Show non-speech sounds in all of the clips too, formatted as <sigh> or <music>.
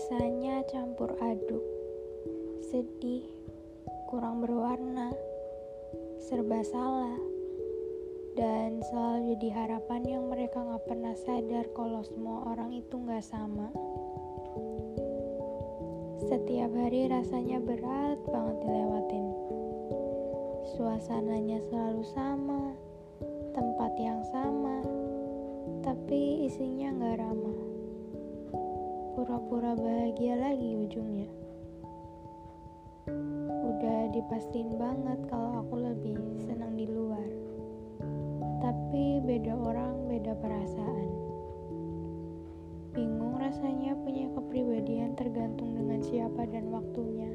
Rasanya campur aduk, sedih, kurang berwarna, serba salah, dan selalu jadi harapan yang mereka gak pernah sadar kalau semua orang itu gak sama. Setiap hari rasanya berat banget dilewatin. Suasananya selalu sama, tempat yang sama, tapi isinya gak ramah pura-pura bahagia lagi ujungnya. Udah dipastiin banget kalau aku lebih senang di luar. Tapi beda orang, beda perasaan. Bingung rasanya punya kepribadian tergantung dengan siapa dan waktunya.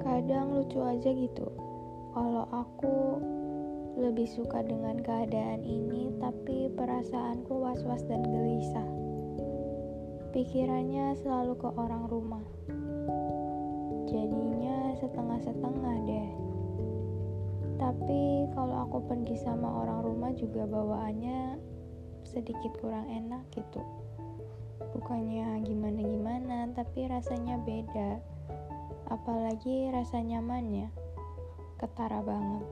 Kadang lucu aja gitu. Kalau aku lebih suka dengan keadaan ini, tapi perasaanku was-was dan gelisah. Pikirannya selalu ke orang rumah. Jadinya setengah-setengah deh. Tapi kalau aku pergi sama orang rumah juga bawaannya sedikit kurang enak gitu. Bukannya gimana-gimana, tapi rasanya beda. Apalagi rasa nyamannya. Ketara banget.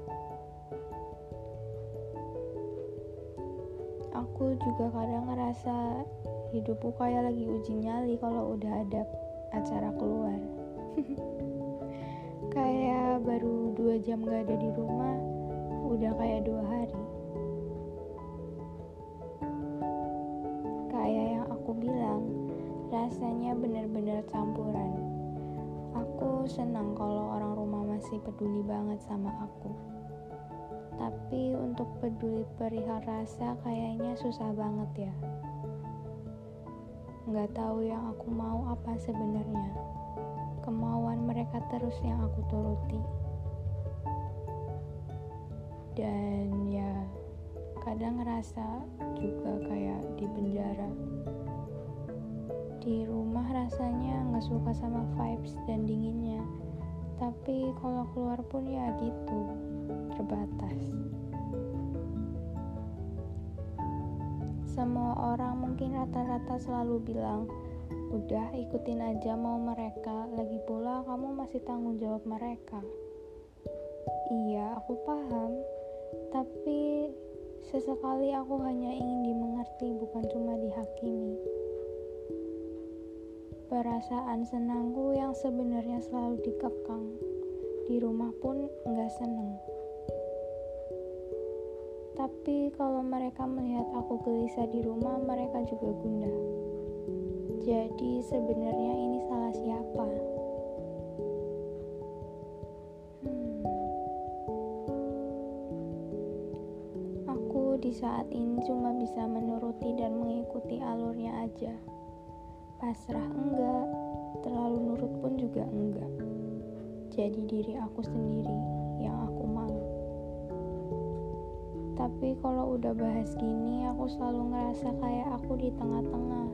Aku juga kadang ngerasa hidupku kayak lagi uji nyali kalau udah ada acara keluar. <laughs> Kayak baru dua jam gak ada di rumah udah kayak dua hari. Kayak yang aku bilang rasanya bener-bener campuran. Aku senang kalau orang rumah masih peduli banget sama aku. Tapi untuk peduli perihal rasa kayaknya susah banget ya nggak tahu yang aku mau apa sebenarnya. Kemauan mereka terus yang aku turuti. Dan ya, kadang ngerasa juga kayak di penjara. Di rumah rasanya nggak suka sama vibes dan dinginnya. Tapi kalau keluar pun ya gitu, terbatas. Semua orang mungkin rata-rata selalu bilang, udah ikutin aja mau mereka, lagi pula kamu masih tanggung jawab mereka. Iya, aku paham, tapi sesekali aku hanya ingin dimengerti, bukan cuma dihakimi. Perasaan senangku yang sebenarnya selalu dikekang, di rumah pun nggak seneng. Tapi kalau mereka melihat aku gelisah di rumah, mereka juga gundah. Jadi sebenarnya ini salah siapa? Hmm. Aku di saat ini cuma bisa menuruti dan mengikuti alurnya aja. Pasrah enggak, terlalu nurut pun juga enggak. Jadi diri aku sendiri Tapi kalau udah bahas gini, aku selalu ngerasa kayak aku di tengah-tengah.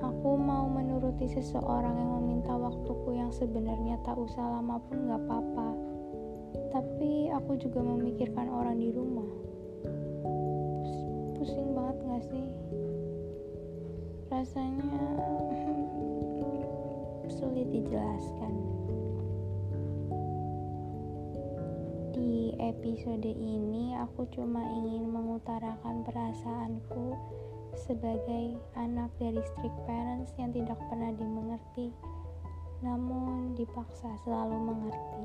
Aku mau menuruti seseorang yang meminta waktuku yang sebenarnya tak usah lama pun gak apa-apa. Tapi aku juga memikirkan orang di rumah. Pusing banget gak sih? Rasanya <clears throat> sulit dijelaskan. Di episode ini aku cuma ingin mengutarakan perasaanku sebagai anak dari strict parents yang tidak pernah dimengerti namun dipaksa selalu mengerti.